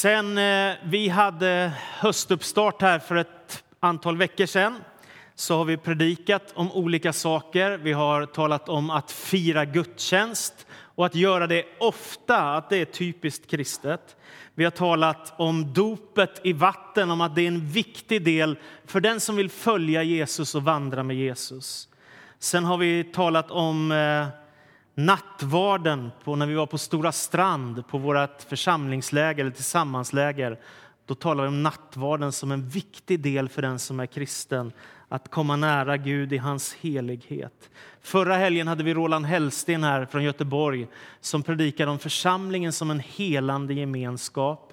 Sen eh, vi hade höstuppstart här för ett antal veckor sedan så har vi predikat om olika saker. Vi har talat om att fira gudstjänst och att göra det ofta, att det är typiskt kristet. Vi har talat om dopet i vatten, om att det är en viktig del för den som vill följa Jesus och vandra med Jesus. Sen har vi talat om eh, nattvarden på, när vi var på Stora strand på vårt församlingsläger eller tillsammansläger. Då talar vi om nattvarden som en viktig del för den som är kristen att komma nära Gud i hans helighet. Förra helgen hade vi Roland Hellsten här från Göteborg som predikade om församlingen som en helande gemenskap.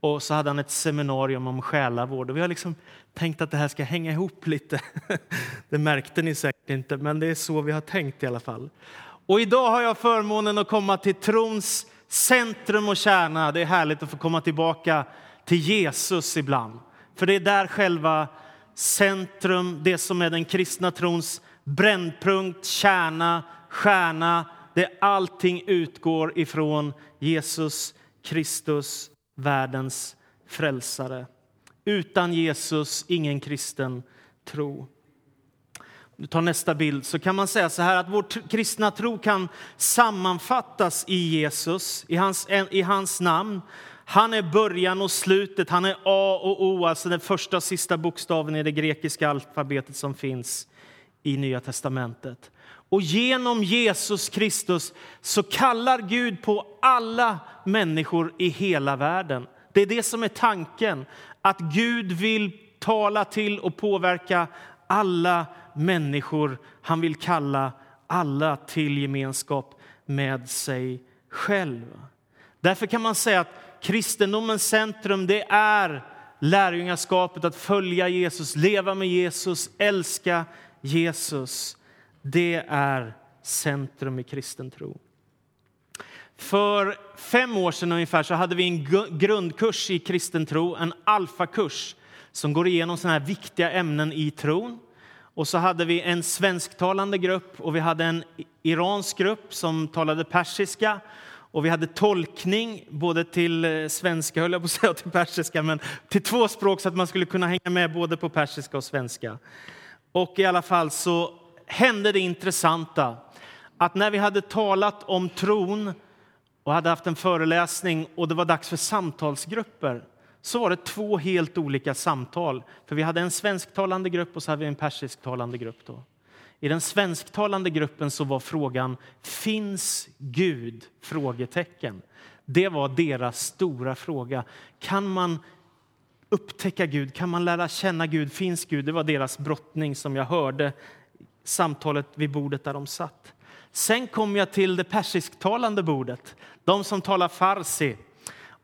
Och så hade han ett seminarium om själavård. Och vi har liksom tänkt att det här ska hänga ihop lite. Det märkte ni säkert inte, men det är så vi har tänkt i alla fall. Och idag har jag förmånen att komma till trons centrum och kärna. Det är härligt att få komma tillbaka till Jesus ibland. För det är där själva centrum, det som är den kristna trons brännpunkt, kärna, stjärna, det allting utgår ifrån Jesus Kristus, världens frälsare. Utan Jesus, ingen kristen tro. Du tar nästa bild så kan man säga så här att vår kristna tro kan sammanfattas i Jesus, i hans, i hans namn. Han är början och slutet, han är A och O, alltså den första och sista bokstaven i det grekiska alfabetet som finns i Nya testamentet. Och genom Jesus Kristus så kallar Gud på alla människor i hela världen. Det är det som är tanken, att Gud vill tala till och påverka alla människor. Han vill kalla alla till gemenskap med sig själv. Därför kan man säga att kristendomens centrum det är lärjungaskapet, att följa Jesus, leva med Jesus, älska Jesus. Det är centrum i kristen tro. För fem år sedan ungefär så hade vi en grundkurs i kristen tro, en alfakurs som går igenom såna här viktiga ämnen i tron. Och så hade vi en svensktalande grupp och vi hade en iransk grupp som talade persiska. Och vi hade tolkning både till eh, svenska, höll jag på att säga, till persiska, men till två språk så att man skulle kunna hänga med både på persiska och svenska. Och i alla fall så hände det intressanta att när vi hade talat om tron och hade haft en föreläsning och det var dags för samtalsgrupper så var det två helt olika samtal. För Vi hade en svensktalande grupp och så hade vi en persisktalande grupp. Då. I den svensktalande gruppen så var frågan Finns Gud? frågetecken. Det var deras stora fråga. Kan man upptäcka Gud? Kan man lära känna Gud? Finns Gud? Det var deras brottning som jag hörde samtalet vid bordet där de satt. Sen kom jag till det persisktalande bordet, de som talar farsi.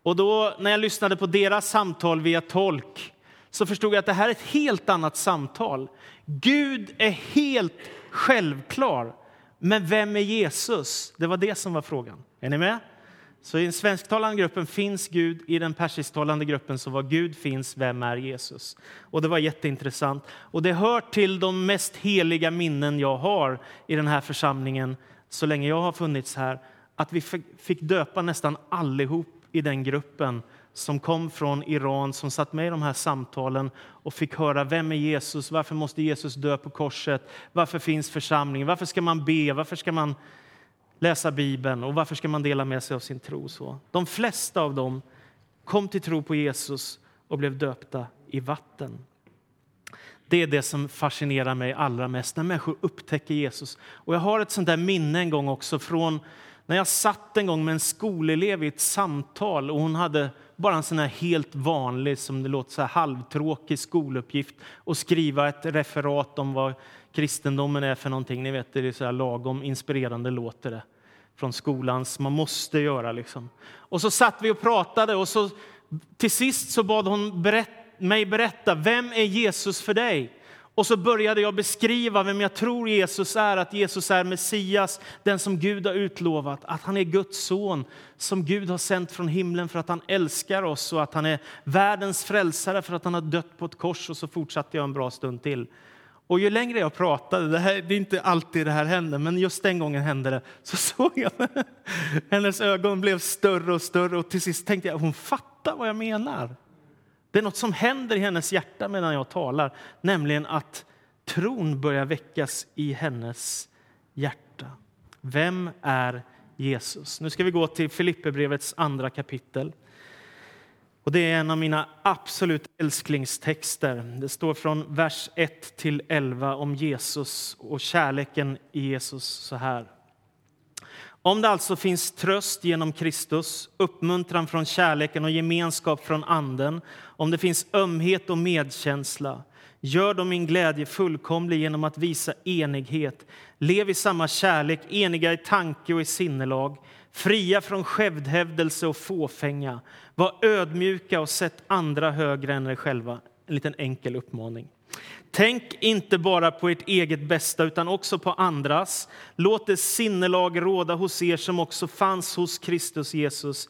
Och då, när jag lyssnade på deras samtal via tolk så förstod jag att det här är ett helt annat samtal. Gud är helt självklar. Men vem är Jesus? Det var det som var frågan. Är ni med? Så I den svensktalande gruppen finns Gud, i den persisktalande gruppen så var Gud finns, vem är Jesus? Och Det var jätteintressant. Och Det hör till de mest heliga minnen jag har i den här församlingen så länge jag har funnits här. Att vi fick döpa nästan allihop i den gruppen som kom från Iran, som satt med i de här samtalen och fick höra vem är Jesus, varför måste Jesus dö på korset, varför finns församlingen, varför ska man be, varför ska man läsa Bibeln och varför ska man dela med sig av sin tro. Så. De flesta av dem kom till tro på Jesus och blev döpta i vatten. Det är det som fascinerar mig allra mest, när människor upptäcker Jesus. Och Jag har ett sånt där minne en gång också från när jag satt en gång med en skolelev i ett samtal och hon hade bara en sån här helt vanlig, som det låter så här halvtråkig skoluppgift och skriva ett referat om vad kristendomen är för någonting. Ni vet, det är så här lagom inspirerande låter det från skolans man måste göra. Liksom. Och så satt vi och pratade och så till sist så bad hon berätt, mig berätta vem är Jesus för dig? Och så började jag beskriva vem jag tror Jesus är, att Jesus är Messias, den som Gud har utlovat, att han är Guds son som Gud har sänt från himlen för att han älskar oss och att han är världens frälsare för att han har dött på ett kors. Och så fortsatte jag en bra stund till. Och ju längre jag pratade, det, här, det är inte alltid det här händer, men just den gången hände det, så såg jag hennes ögon blev större och större och till sist tänkte jag hon fattar fattar vad jag menar. Det är något som händer i hennes hjärta medan jag talar, nämligen att tron börjar väckas i hennes hjärta. Vem är Jesus? Nu ska vi gå till Filipperbrevets andra kapitel. Och det är en av mina absolut älsklingstexter. Det står från vers 1 till 11 om Jesus och kärleken i Jesus så här. Om det alltså finns tröst genom Kristus, uppmuntran från kärleken och gemenskap från Anden, om det finns ömhet och medkänsla, gör då min glädje fullkomlig genom att visa enighet. Lev i samma kärlek, eniga i tanke och i sinnelag, fria från självhävdelse och fåfänga. Var ödmjuka och sätt andra högre än er själva. En liten enkel uppmaning. Tänk inte bara på ert eget bästa, utan också på andras. Låt det sinnelag råda hos er som också fanns hos Kristus Jesus.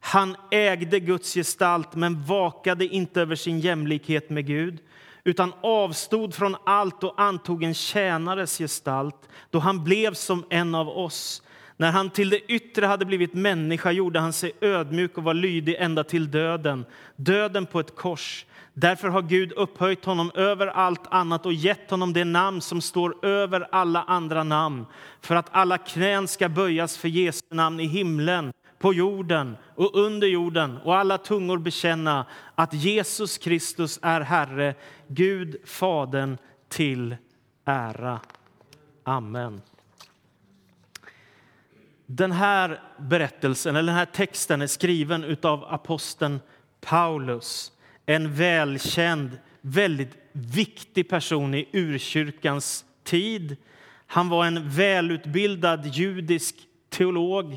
Han ägde Guds gestalt, men vakade inte över sin jämlikhet med Gud utan avstod från allt och antog en tjänares gestalt då han blev som en av oss. När han till det yttre hade blivit människa gjorde han sig ödmjuk och var lydig ända till döden, döden på ett kors. Därför har Gud upphöjt honom över allt annat och gett honom det namn som står över alla andra namn för att alla knän ska böjas för Jesu namn i himlen, på jorden och under jorden och alla tungor bekänna att Jesus Kristus är Herre, Gud Fadern till ära. Amen. Den här berättelsen, eller den här texten är skriven av aposteln Paulus en välkänd, väldigt viktig person i urkyrkans tid. Han var en välutbildad judisk teolog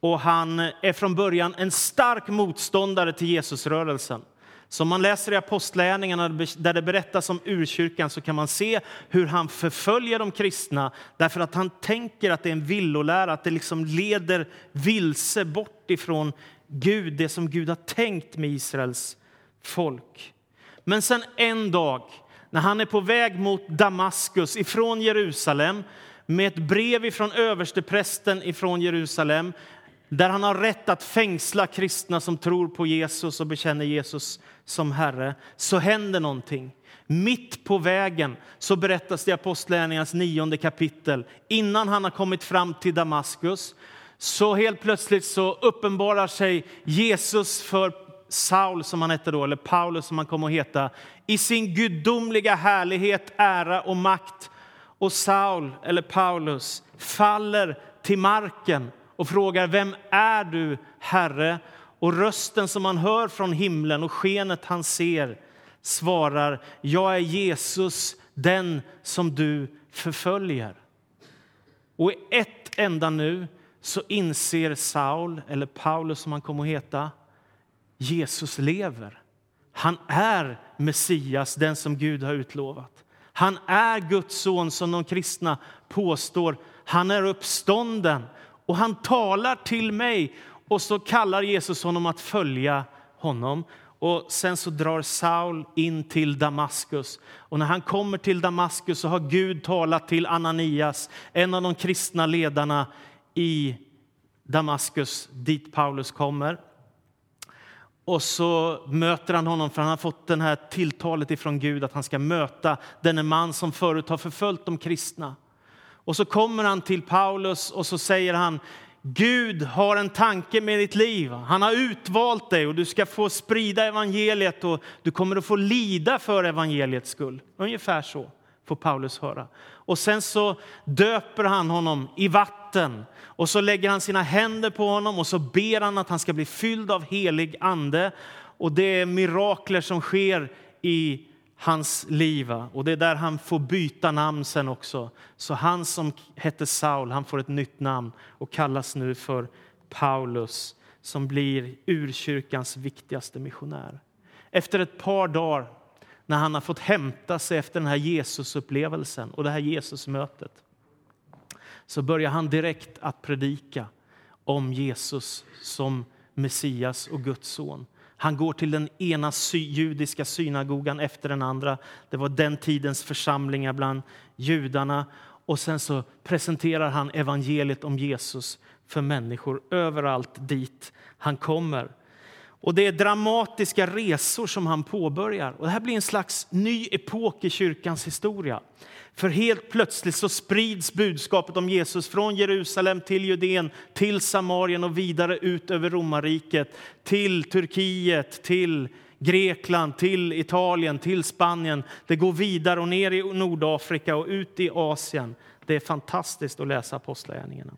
och han är från början en stark motståndare till Jesusrörelsen. Så om man läser i Apostlagärningarna där det berättas om urkyrkan så kan man se hur han förföljer de kristna därför att han tänker att det är en villolära, att det liksom leder vilse bort ifrån Gud, det som Gud har tänkt med Israels folk. Men sen en dag, när han är på väg mot Damaskus ifrån Jerusalem med ett brev från översteprästen ifrån Jerusalem där han har rätt att fängsla kristna som tror på Jesus och bekänner Jesus som Herre, så händer någonting. Mitt på vägen så berättas det i Apostlagärningarnas nionde kapitel. Innan han har kommit fram till Damaskus så helt plötsligt så uppenbarar sig Jesus för Saul, som han hette då, eller Paulus som han kom att heta, i sin gudomliga härlighet, ära och makt. Och Saul, eller Paulus, faller till marken och frågar vem är du, Herre? Och rösten som han hör från himlen och skenet han ser svarar jag är Jesus, den som du förföljer. Och i ett enda nu så inser Saul, eller Paulus som han kom att heta, Jesus lever. Han är Messias, den som Gud har utlovat. Han är Guds son, som de kristna påstår. Han är uppstånden och han talar till mig. Och så kallar Jesus honom att följa honom. Och Sen så drar Saul in till Damaskus. Och när han kommer till Damaskus så har Gud talat till Ananias, en av de kristna ledarna i Damaskus, dit Paulus kommer. Och så möter han honom, för han har fått den här tilltalet ifrån Gud att han ska möta denne man som förut har förföljt de kristna. Och så kommer han till Paulus och så säger han Gud har en tanke med ditt liv. Han har utvalt dig och du ska få sprida evangeliet och du kommer att få lida för evangeliets skull. Ungefär så får Paulus höra. Och sen så döper han honom i vatten och så lägger han sina händer på honom och så ber han att han ska bli fylld av helig ande. Och det är mirakler som sker i hans liv. Och det är där han får byta namn sen också. Så han som hette Saul, han får ett nytt namn och kallas nu för Paulus som blir urkyrkans viktigaste missionär. Efter ett par dagar när han har fått hämta sig efter den här Jesusupplevelsen och det här Jesusmötet så börjar han direkt att predika om Jesus som Messias och Guds son. Han går till den ena sy judiska synagogan efter den andra. Det var den tidens församlingar bland judarna. Och sen så presenterar han evangeliet om Jesus för människor överallt dit han kommer. Och det är dramatiska resor som han påbörjar. Och det här blir en slags ny epok i kyrkans historia. För helt plötsligt så sprids budskapet om Jesus från Jerusalem till Judeen, till Samarien och vidare ut över romarriket, till Turkiet, till Grekland, till Italien, till Spanien. Det går vidare och ner i Nordafrika och ut i Asien. Det är fantastiskt att läsa Apostlagärningarna.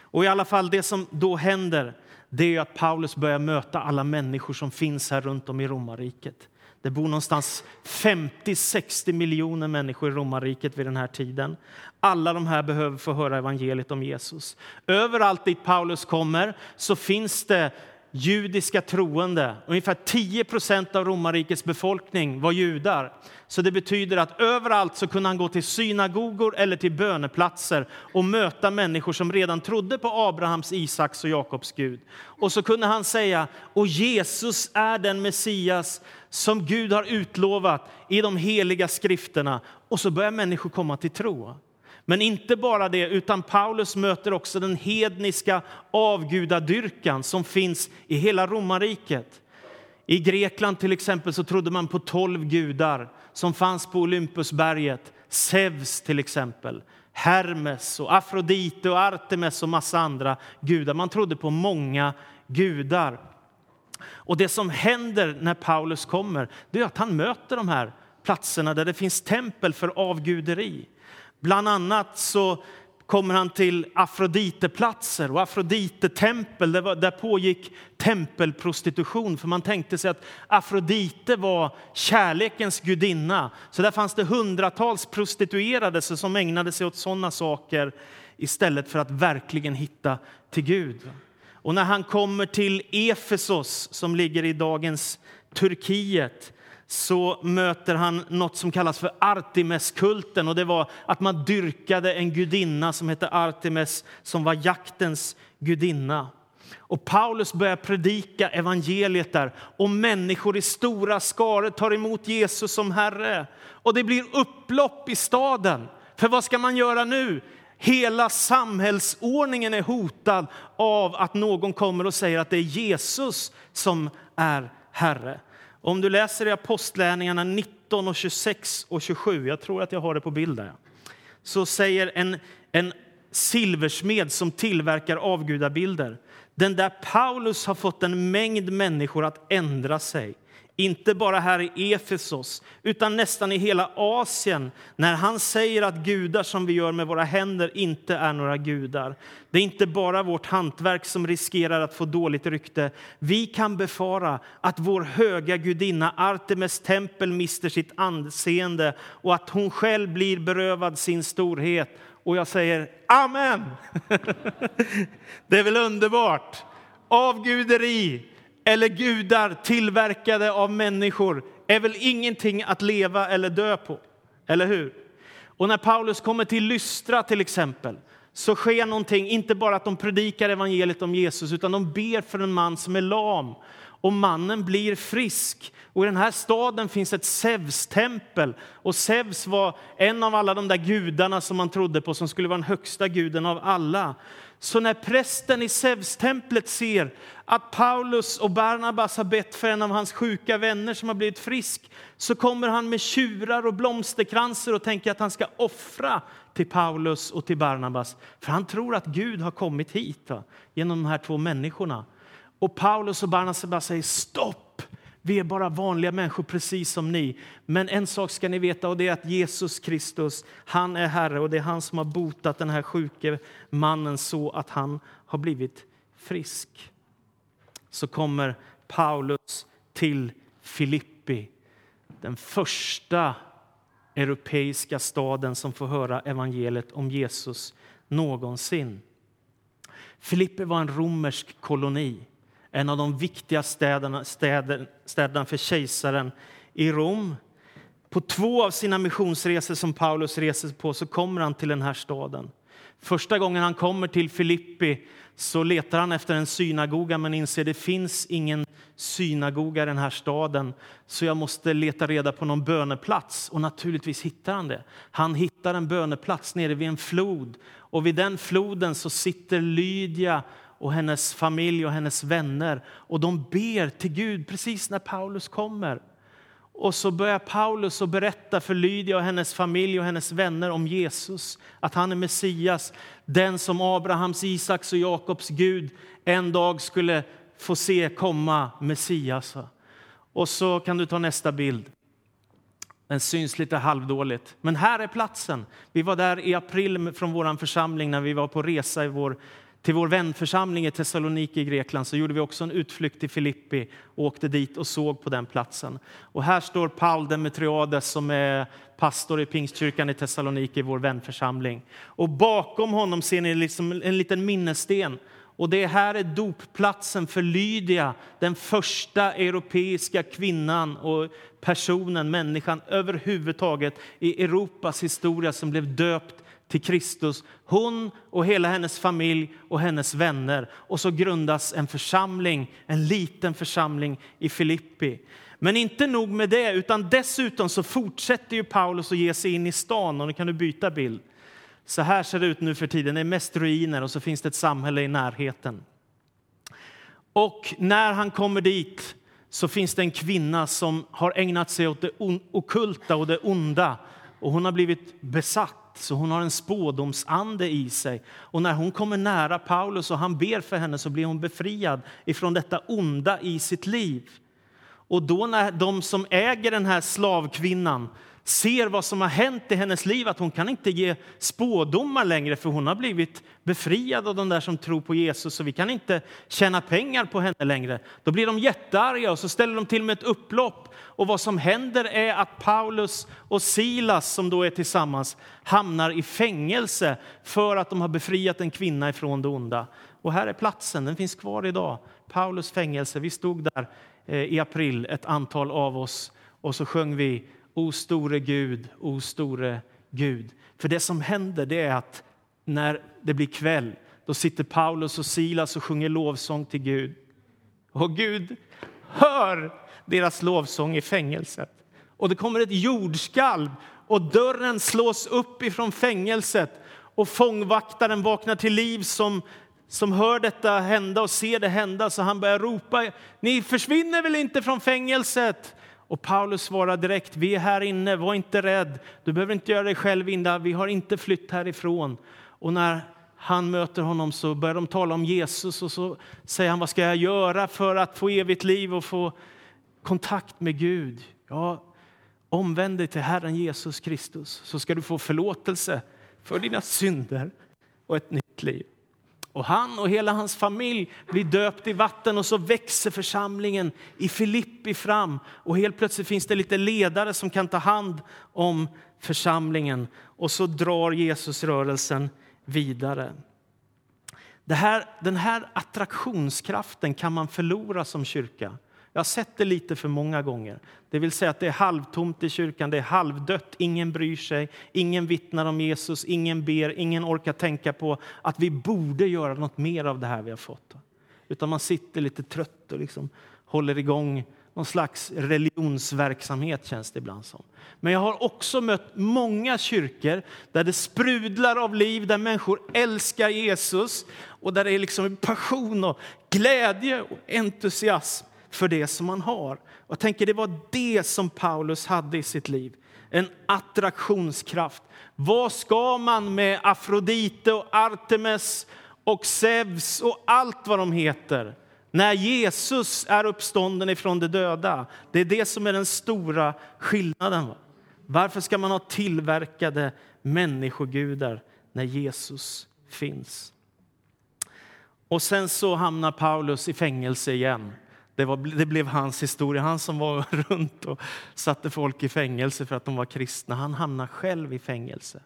Och i alla fall det som då händer det är att Paulus börjar möta alla människor som finns här runt om i romarriket. Det bor någonstans 50-60 miljoner människor i romarriket vid den här tiden. Alla de här behöver få höra evangeliet om Jesus. Överallt dit Paulus kommer så finns det judiska troende. Ungefär 10 procent av romarrikets befolkning var judar. Så det betyder att överallt så kunde han gå till synagogor eller till böneplatser och möta människor som redan trodde på Abrahams, Isaks och Jakobs Gud. Och så kunde han säga, och Jesus är den Messias som Gud har utlovat i de heliga skrifterna. Och så börjar människor komma till tro. Men inte bara det, utan Paulus möter också den hedniska avgudadyrkan som finns i hela romarriket. I Grekland till exempel så trodde man på tolv gudar som fanns på Olympusberget. Zeus till exempel, Hermes, och Afrodite och Artemis och massa andra gudar. Man trodde på många gudar. Och det som händer när Paulus kommer det är att han möter de här platserna där det finns tempel för avguderi. Bland annat så kommer han till Afroditeplatser och Afroditetempel. Där, där pågick tempelprostitution, för man tänkte sig att Afrodite var kärlekens gudinna. Så där fanns det hundratals prostituerade som ägnade sig åt sådana saker istället för att verkligen hitta till Gud. Och när han kommer till Efesos, som ligger i dagens Turkiet, så möter han något som kallas för Artemiskulten. Och det var att man dyrkade en gudinna som hette Artemis, som var jaktens gudinna. Och Paulus börjar predika evangeliet där och människor i stora skaror tar emot Jesus som Herre. Och det blir upplopp i staden. För vad ska man göra nu? Hela samhällsordningen är hotad av att någon kommer och säger att det är Jesus som är Herre. Om du läser i Apostlärningarna 19, och 26 och 27, jag tror att jag har det på bild där, så säger en, en silversmed som tillverkar avgudabilder den där Paulus har fått en mängd människor att ändra sig inte bara här i Efesos, utan nästan i hela Asien när han säger att gudar som vi gör med våra händer inte är några gudar. Det är inte bara vårt hantverk som riskerar att få dåligt rykte. Vi kan befara att vår höga gudinna Artemis tempel mister sitt anseende och att hon själv blir berövad sin storhet. Och jag säger amen! Det är väl underbart? Avguderi, eller gudar tillverkade av människor är väl ingenting att leva eller dö på, eller hur? Och när Paulus kommer till Lystra till exempel så sker någonting, inte bara att de predikar evangeliet om Jesus utan de ber för en man som är lam och mannen blir frisk. Och I den här staden finns ett Zeus-tempel. Och Zeus var en av alla de där gudarna som man trodde på som skulle vara den högsta guden av alla. Så när prästen i Zeus-templet ser att Paulus och Barnabas har bett för en av hans sjuka vänner som har blivit frisk så kommer han med tjurar och blomsterkranser och tänker att han ska offra till Paulus och till Barnabas. För han tror att Gud har kommit hit va? genom de här två människorna. Och Paulus och Barnabas säger stopp! Vi är bara vanliga människor precis som ni. Men en sak ska ni veta och det är att Jesus Kristus, han är Herre och det är han som har botat den här sjuke mannen så att han har blivit frisk. Så kommer Paulus till Filippi, den första europeiska staden som får höra evangeliet om Jesus någonsin. Filippi var en romersk koloni en av de viktiga städerna, städer, städerna för kejsaren i Rom. På två av sina missionsresor som Paulus reser på så kommer han till den här staden. Första gången han kommer till Filippi så letar han efter en synagoga men inser att det finns ingen synagoga i den här staden så jag måste leta reda på någon böneplats. Och naturligtvis hittar han det. Han hittar en böneplats nere vid en flod och vid den floden så sitter Lydia och hennes familj och hennes vänner. Och de ber till Gud precis när Paulus kommer. Och så börjar Paulus att berätta för Lydia och hennes familj och hennes vänner om Jesus, att han är Messias, den som Abrahams, Isaks och Jakobs Gud en dag skulle få se komma, Messias. Och så kan du ta nästa bild. Den syns lite halvdåligt. Men här är platsen. Vi var där i april från vår församling när vi var på resa i vår, till vår vänförsamling i Thessaloniki i Grekland. Så gjorde vi också en utflykt till Filippi och åkte dit och såg på den platsen. Och här står Paul Demetriades som är pastor i Pingstkyrkan i Thessaloniki, vår vänförsamling. Och bakom honom ser ni liksom en liten minnessten och det här är dopplatsen för Lydia, den första europeiska kvinnan och personen, människan överhuvudtaget i Europas historia som blev döpt till Kristus. Hon och hela hennes familj och hennes vänner. Och så grundas en församling, en liten församling i Filippi. Men inte nog med det, utan dessutom så fortsätter ju Paulus att ge sig in i stan. Och nu kan du byta bild. Så här ser det ut nu för tiden. Det är mest ruiner och så finns det ett samhälle i närheten. Och när han kommer dit så finns det en kvinna som har ägnat sig åt det okulta och det onda. Och hon har blivit besatt, så hon har en spådomsande i sig. Och när hon kommer nära Paulus och han ber för henne så blir hon befriad ifrån detta onda i sitt liv. Och då när de som äger den här slavkvinnan ser vad som har hänt i hennes liv, att hon kan inte ge spådomar längre för hon har blivit befriad av de där som tror på Jesus och vi kan inte tjäna pengar på henne längre. Då blir de jättearga och så ställer de till med ett upplopp och vad som händer är att Paulus och Silas som då är tillsammans hamnar i fängelse för att de har befriat en kvinna ifrån det onda. Och här är platsen, den finns kvar idag. Paulus fängelse. Vi stod där eh, i april, ett antal av oss, och så sjöng vi O store Gud, o store Gud. För det som händer det är att när det blir kväll då sitter Paulus och Silas och sjunger lovsång till Gud. Och Gud hör deras lovsång i fängelset. Och det kommer ett jordskalv och dörren slås upp ifrån fängelset och fångvaktaren vaknar till liv som, som hör detta hända och ser det hända så han börjar ropa Ni försvinner väl inte från fängelset? Och Paulus svarar direkt, vi är här inne, var inte rädd. Du behöver inte göra dig själv illa, vi har inte flytt härifrån. Och när han möter honom så börjar de tala om Jesus och så säger han, vad ska jag göra för att få evigt liv och få kontakt med Gud? Ja, omvänd dig till Herren Jesus Kristus så ska du få förlåtelse för dina synder och ett nytt liv. Och han och hela hans familj blir döpt i vatten och så växer församlingen i Filippi fram. Och helt plötsligt finns det lite ledare som kan ta hand om församlingen. Och så drar Jesusrörelsen vidare. Det här, den här attraktionskraften kan man förlora som kyrka. Jag har sett det lite för många gånger. Det vill säga att det är halvtomt i kyrkan, det är halvdött, ingen bryr sig, ingen vittnar om Jesus, ingen ber, ingen orkar tänka på att vi borde göra något mer av det här vi har fått. Utan man sitter lite trött och liksom håller igång någon slags religionsverksamhet känns det ibland som. Men jag har också mött många kyrkor där det sprudlar av liv, där människor älskar Jesus och där det är liksom passion och glädje och entusiasm för det som man har. Jag tänker Det var det som Paulus hade i sitt liv. En attraktionskraft. Vad ska man med Afrodite och Artemis och Zeus och allt vad de heter när Jesus är uppstånden ifrån de döda? Det är det som är den stora skillnaden. Varför ska man ha tillverkade människogudar när Jesus finns? Och sen så hamnar Paulus i fängelse igen. Det, var, det, blev hans historia. Han som var runt och satte folk i fängelse för att de var kristna. Han hamnade själv i fängelse.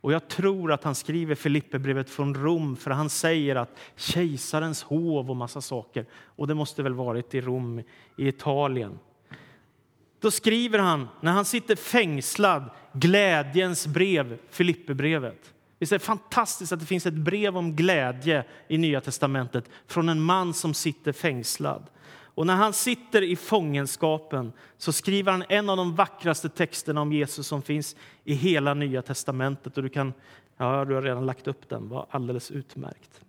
Och jag tror att han skriver Filipperbrevet från Rom för han säger att kejsarens hov och massa saker. Och det måste väl varit i Rom, i Italien. Då skriver han, när han sitter fängslad, glädjens brev, Filipperbrevet. Visst är det fantastiskt att det finns ett brev om glädje i Nya testamentet från en man som sitter fängslad. Och när han sitter i fångenskapen så skriver han en av de vackraste texterna om Jesus som finns i hela Nya testamentet. Och du, kan, ja, du har redan lagt upp den, var alldeles utmärkt.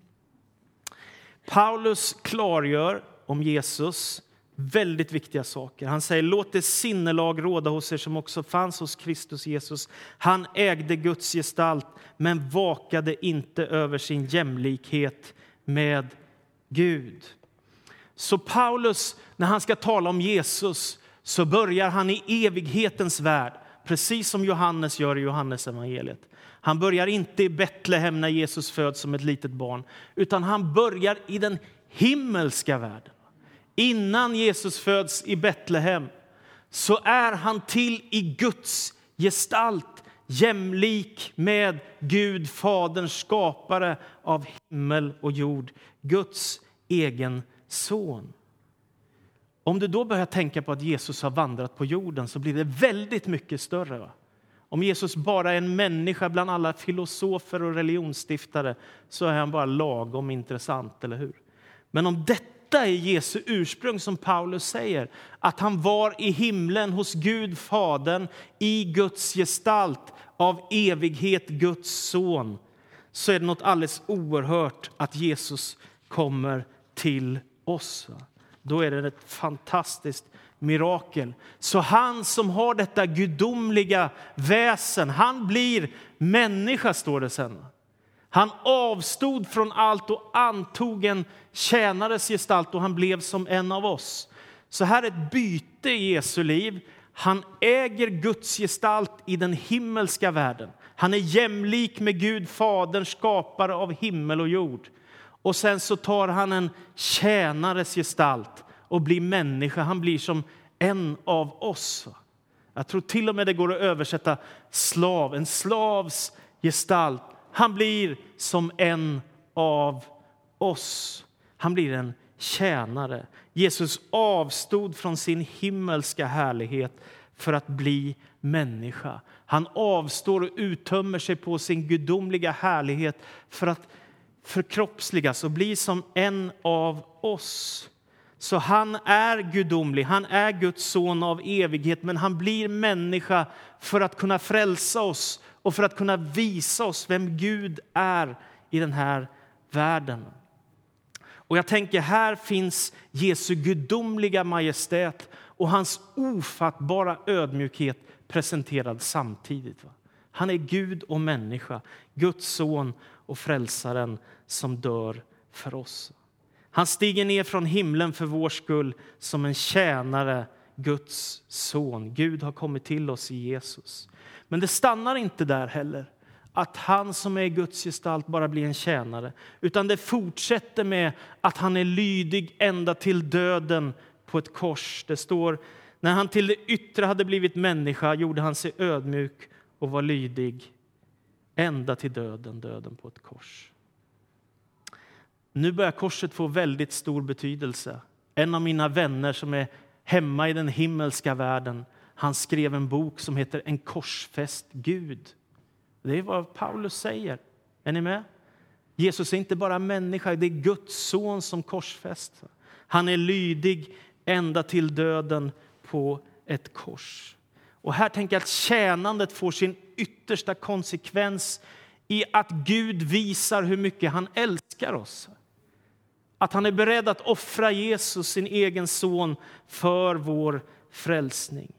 Paulus klargör om Jesus väldigt viktiga saker. Han säger låt det sinnelag råda hos er som också fanns hos Kristus Jesus. Han ägde Guds gestalt men vakade inte över sin jämlikhet med Gud. Så Paulus, när han ska tala om Jesus, så börjar han i evighetens värld, precis som Johannes gör i Johannes evangeliet. Han börjar inte i Betlehem när Jesus föds som ett litet barn, utan han börjar i den himmelska världen. Innan Jesus föds i Betlehem så är han till i Guds gestalt jämlik med Gud, Faderns skapare av himmel och jord, Guds egen son. Om du då börjar tänka på att Jesus har vandrat på jorden så blir det väldigt mycket större. Va? Om Jesus bara är en människa bland alla filosofer och religionsstiftare så är han bara lagom intressant, eller hur? Men om detta är Jesu ursprung, som Paulus säger, att han var i himlen hos Gud, Fadern, i Guds gestalt, av evighet Guds son, så är det något alldeles oerhört att Jesus kommer till oss. Då är det ett fantastiskt mirakel. Så han som har detta gudomliga väsen, han blir människa, står det sen. Han avstod från allt och antog en tjänares gestalt och han blev som en av oss. Så här är ett byte i Jesu liv. Han äger Guds gestalt i den himmelska världen. Han är jämlik med Gud, Fadern, skapare av himmel och jord. Och sen så tar han en tjänares gestalt och blir människa. Han blir som en av oss. Jag tror till och med det går att översätta slav, en slavs gestalt. Han blir som en av oss. Han blir en tjänare. Jesus avstod från sin himmelska härlighet för att bli människa. Han avstår och uttömmer sig på sin gudomliga härlighet för att förkroppsligas och bli som en av oss. Så han är gudomlig, han är Guds son av evighet men han blir människa för att kunna frälsa oss och för att kunna visa oss vem Gud är i den här världen. Och jag tänker, här finns Jesu gudomliga majestät och hans ofattbara ödmjukhet presenterad samtidigt. Han är Gud och människa, Guds son och frälsaren som dör för oss. Han stiger ner från himlen för vår skull som en tjänare, Guds son. Gud har kommit till oss i Jesus. Men det stannar inte där heller, att han som är Guds gestalt bara blir en tjänare. Utan det fortsätter med att han är lydig ända till döden på ett kors. Det står när han till det yttre hade blivit människa gjorde han sig ödmjuk och var lydig ända till döden, döden på ett kors. Nu börjar korset få väldigt stor betydelse. En av mina vänner som är hemma i den himmelska världen han skrev en bok som heter En korsfäst Gud. Det är vad Paulus säger. Är ni med? Jesus är inte bara människa, det är Guds son som korsfäst. Han är lydig ända till döden på ett kors. Och här tänker jag att tjänandet får sin yttersta konsekvens i att Gud visar hur mycket han älskar oss. Att han är beredd att offra Jesus, sin egen son, för vår frälsning.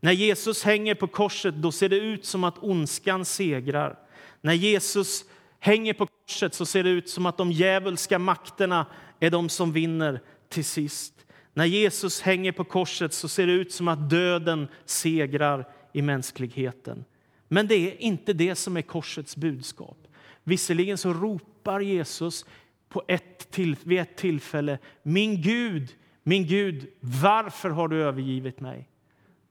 När Jesus hänger på korset då ser det ut som att ondskan segrar. När Jesus hänger på korset så ser det ut som att de djävulska makterna är de som vinner till sist. När Jesus hänger på korset så ser det ut som att döden segrar i mänskligheten. Men det är inte det som är korsets budskap. Visserligen så ropar Jesus på ett till, vid ett tillfälle Min Gud, min Gud, varför har du övergivit mig?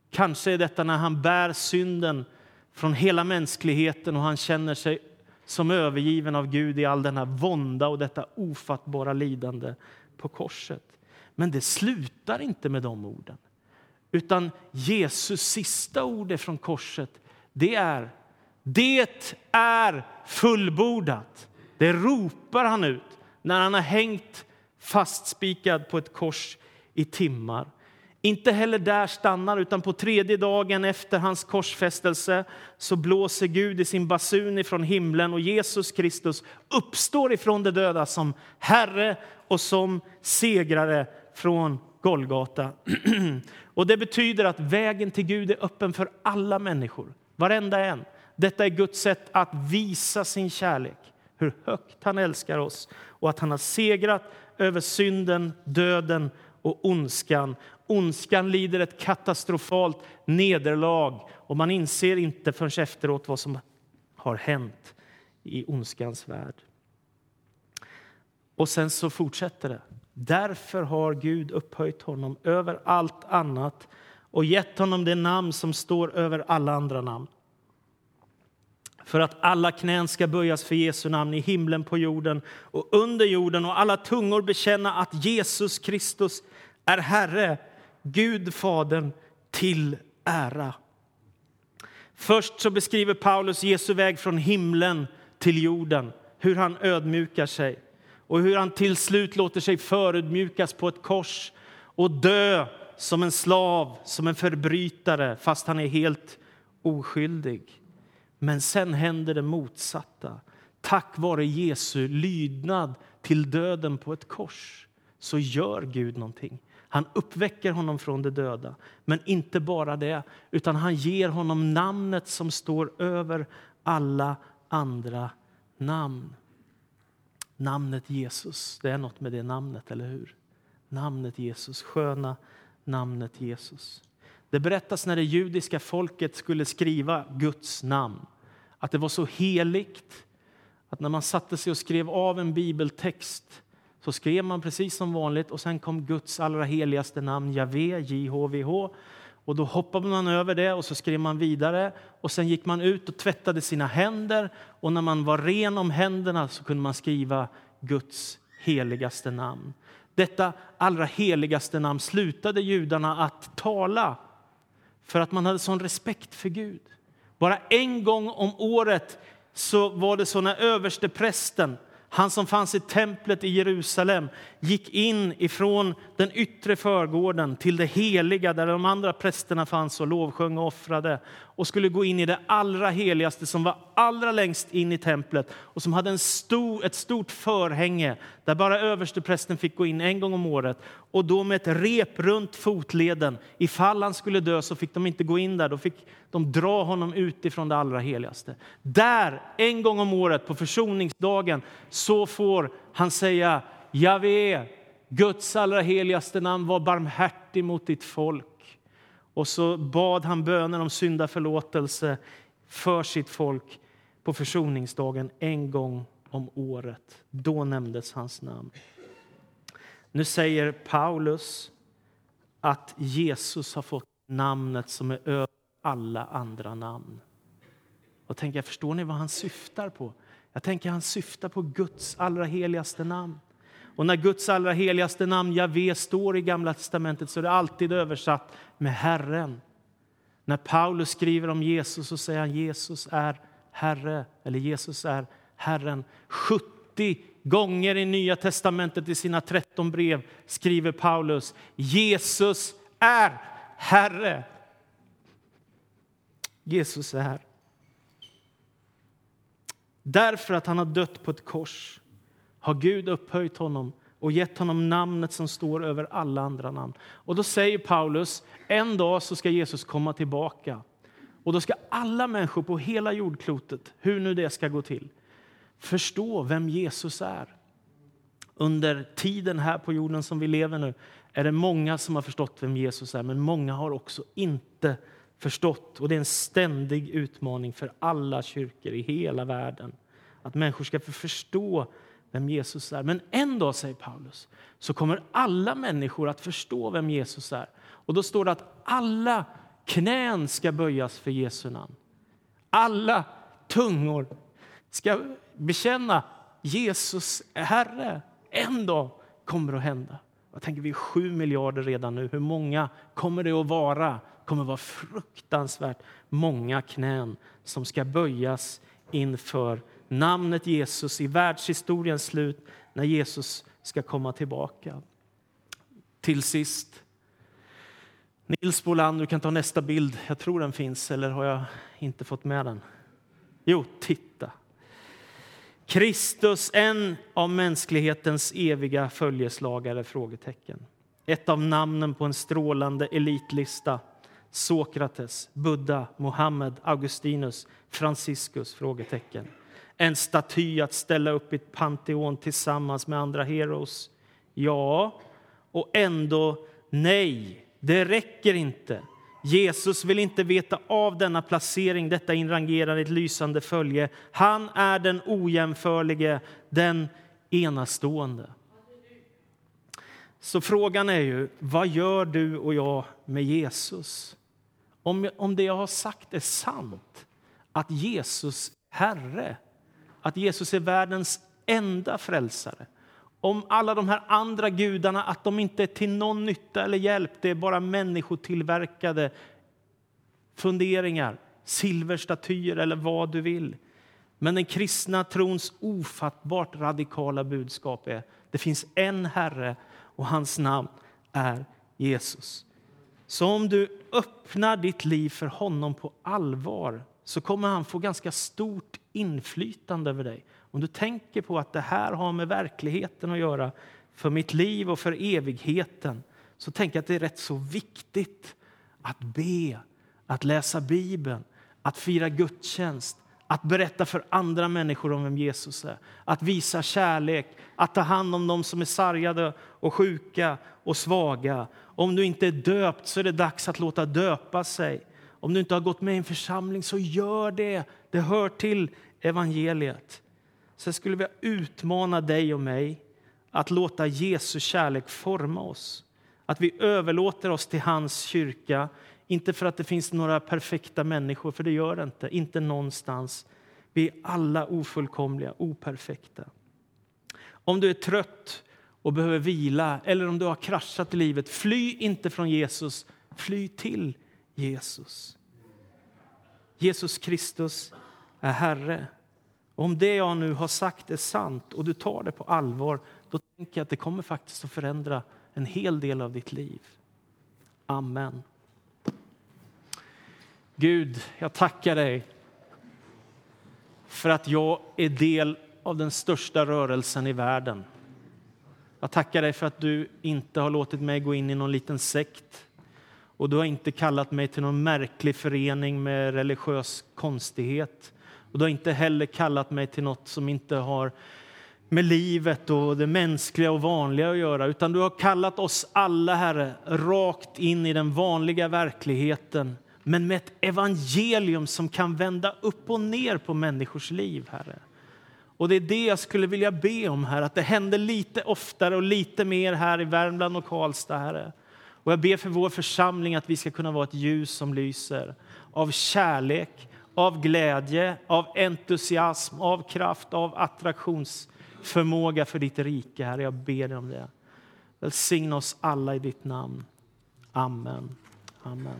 Kanske är detta när han bär synden från hela mänskligheten och han känner sig som övergiven av Gud i all denna vånda och detta ofattbara lidande på korset. Men det slutar inte med de orden. Utan Jesus sista ord från korset, det är Det är fullbordat. Det ropar han ut när han har hängt fastspikad på ett kors i timmar. Inte heller där stannar, utan på tredje dagen efter hans korsfästelse så blåser Gud i sin basun ifrån himlen och Jesus Kristus uppstår ifrån de döda som Herre och som segrare från Golgata. och det betyder att vägen till Gud är öppen för alla människor, varenda en. Detta är Guds sätt att visa sin kärlek, hur högt han älskar oss och att han har segrat över synden, döden och ondskan. Ondskan lider ett katastrofalt nederlag och man inser inte förrän efteråt vad som har hänt i ondskans värld. Och sen så fortsätter det. Därför har Gud upphöjt honom över allt annat och gett honom det namn som står över alla andra namn för att alla knän ska böjas för Jesu namn i himlen, på jorden och under jorden och alla tungor bekänna att Jesus Kristus är Herre, Gud Fadern till ära. Först så beskriver Paulus Jesu väg från himlen till jorden, hur han ödmjukar sig och hur han till slut låter sig förödmjukas på ett kors och dö som en slav, som en förbrytare, fast han är helt oskyldig. Men sen händer det motsatta. Tack vare Jesu lydnad till döden på ett kors så gör Gud någonting. Han uppväcker honom från de döda. Men inte bara det, utan han ger honom namnet som står över alla andra namn. Namnet Jesus, det är något med det namnet, eller hur? Namnet Jesus, sköna namnet Jesus. Det berättas när det judiska folket skulle skriva Guds namn att det var så heligt att när man satte sig och skrev av en bibeltext så skrev man precis som vanligt och sen kom Guds allra heligaste namn, Javé, JHVH. Och då hoppade man över det och så skrev man vidare och sen gick man ut och tvättade sina händer och när man var ren om händerna så kunde man skriva Guds heligaste namn. Detta allra heligaste namn slutade judarna att tala för att man hade sån respekt för Gud. Bara en gång om året så var det så när översteprästen han som fanns i templet i Jerusalem gick in ifrån den yttre förgården till det heliga där de andra prästerna fanns och lovsjöng och offrade och skulle gå in i det allra heligaste som var allra längst in i templet och som hade en stor, ett stort förhänge där bara översteprästen fick gå in en gång om året och då med ett rep runt fotleden. Ifall han skulle dö så fick de inte gå in där, då fick de dra honom utifrån det allra heligaste. Där, en gång om året på försoningsdagen, så får han säga Javé, Guds allra heligaste namn, var barmhärtig mot ditt folk. Och så bad han böner om syndaförlåtelse för sitt folk på försoningsdagen en gång om året. Då nämndes hans namn. Nu säger Paulus att Jesus har fått namnet som är över alla andra namn. Och tänker, förstår ni vad han syftar på? Jag tänker han syftar på Guds allra heligaste namn. Och när Guds allra heligaste namn, Javé, står i Gamla testamentet så är det alltid översatt med Herren. När Paulus skriver om Jesus så säger han Jesus är Herre, eller Jesus är Herren. 70 gånger i Nya testamentet i sina 13 brev skriver Paulus Jesus är Herre. Jesus är. Därför att han har dött på ett kors har Gud upphöjt honom och gett honom namnet som står över alla andra namn. Och då säger Paulus, en dag så ska Jesus komma tillbaka. Och då ska alla människor på hela jordklotet, hur nu det ska gå till, förstå vem Jesus är. Under tiden här på jorden som vi lever nu är det många som har förstått vem Jesus är, men många har också inte förstått. Och det är en ständig utmaning för alla kyrkor i hela världen att människor ska förstå vem Jesus är. Men en dag, säger Paulus, så kommer alla människor att förstå vem Jesus är. Och då står det att alla knän ska böjas för Jesu namn. Alla tungor ska bekänna Jesus är Herre. En dag kommer det att hända. Jag tänker vi är sju miljarder redan nu. Hur många kommer det att vara? Det kommer att vara fruktansvärt många knän som ska böjas inför namnet Jesus i världshistoriens slut när Jesus ska komma tillbaka. Till sist. Nils Boland, du kan ta nästa bild. Jag tror den finns, eller har jag inte fått med den? Jo, titta. Kristus, en av mänsklighetens eviga följeslagare? Frågetecken. Ett av namnen på en strålande elitlista. Sokrates, Buddha, Mohammed, Augustinus, Franciscus? Frågetecken. En staty att ställa upp i ett Pantheon tillsammans med andra heroes? Ja, och ändå nej. Det räcker inte. Jesus vill inte veta av denna placering, detta inrangerade ett lysande följe. Han är den ojämförlige, den enastående. Så frågan är ju, vad gör du och jag med Jesus? Om, om det jag har sagt är sant, att Jesus är Herre, att Jesus är världens enda frälsare, om alla de här andra gudarna att de inte är till någon nytta eller hjälp. Det är bara människotillverkade funderingar, silverstatyer eller vad du vill. Men den kristna trons ofattbart radikala budskap är det finns en Herre och hans namn är Jesus. Så om du öppnar ditt liv för honom på allvar så kommer han få ganska stort inflytande över dig. Om du tänker på att det här har med verkligheten att göra för mitt liv och för evigheten så tänker jag att det är rätt så viktigt att be, att läsa Bibeln, att fira gudstjänst, att berätta för andra människor om vem Jesus är, att visa kärlek, att ta hand om dem som är sargade och sjuka och svaga. Om du inte är döpt så är det dags att låta döpa sig. Om du inte har gått med i en församling, så gör det. Det hör till evangeliet. Så jag skulle vilja utmana dig och mig att låta Jesu kärlek forma oss. Att vi överlåter oss till hans kyrka, inte för att det finns några perfekta människor, för det gör det inte, inte någonstans. Vi är alla ofullkomliga, operfekta. Om du är trött och behöver vila eller om du har kraschat i livet, fly inte från Jesus, fly till Jesus. Jesus Kristus är Herre. Om det jag nu har sagt är sant och du tar det på allvar, då tänker jag att det kommer faktiskt att förändra en hel del av ditt liv. Amen. Gud, jag tackar dig för att jag är del av den största rörelsen i världen. Jag tackar dig för att du inte har låtit mig gå in i någon liten sekt och du har inte kallat mig till någon märklig förening med religiös konstighet. Och du har inte heller kallat mig till något som inte har med livet och det mänskliga och vanliga att göra, utan du har kallat oss alla, Herre, rakt in i den vanliga verkligheten men med ett evangelium som kan vända upp och ner på människors liv, Herre. Och det är det jag skulle vilja be om, här, att det händer lite oftare och lite mer här i Värmland och Karlstad, Herre. Och jag ber för vår församling att vi ska kunna vara ett ljus som lyser av kärlek, av glädje, av entusiasm, av kraft, av attraktionsförmåga för ditt rike. Herre, jag ber dig om det. Välsigna oss alla i ditt namn. Amen. Amen.